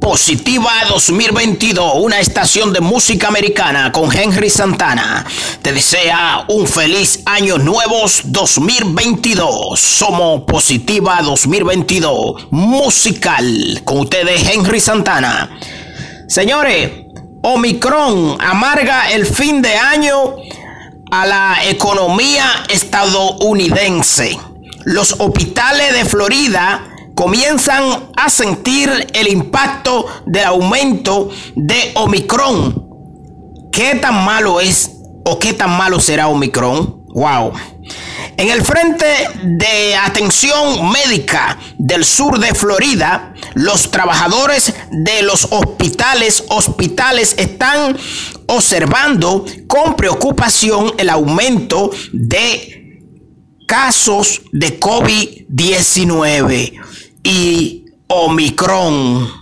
Positiva 2022, una estación de música americana con Henry Santana. Te desea un feliz año nuevo 2022. Somos Positiva 2022, musical. Con ustedes Henry Santana. Señores, Omicron amarga el fin de año a la economía estadounidense. Los hospitales de Florida comienzan a sentir el impacto del aumento de Omicron. ¿Qué tan malo es o qué tan malo será Omicron? Wow. En el frente de atención médica del sur de Florida, los trabajadores de los hospitales, hospitales están observando con preocupación el aumento de casos de COVID-19 y Omicron.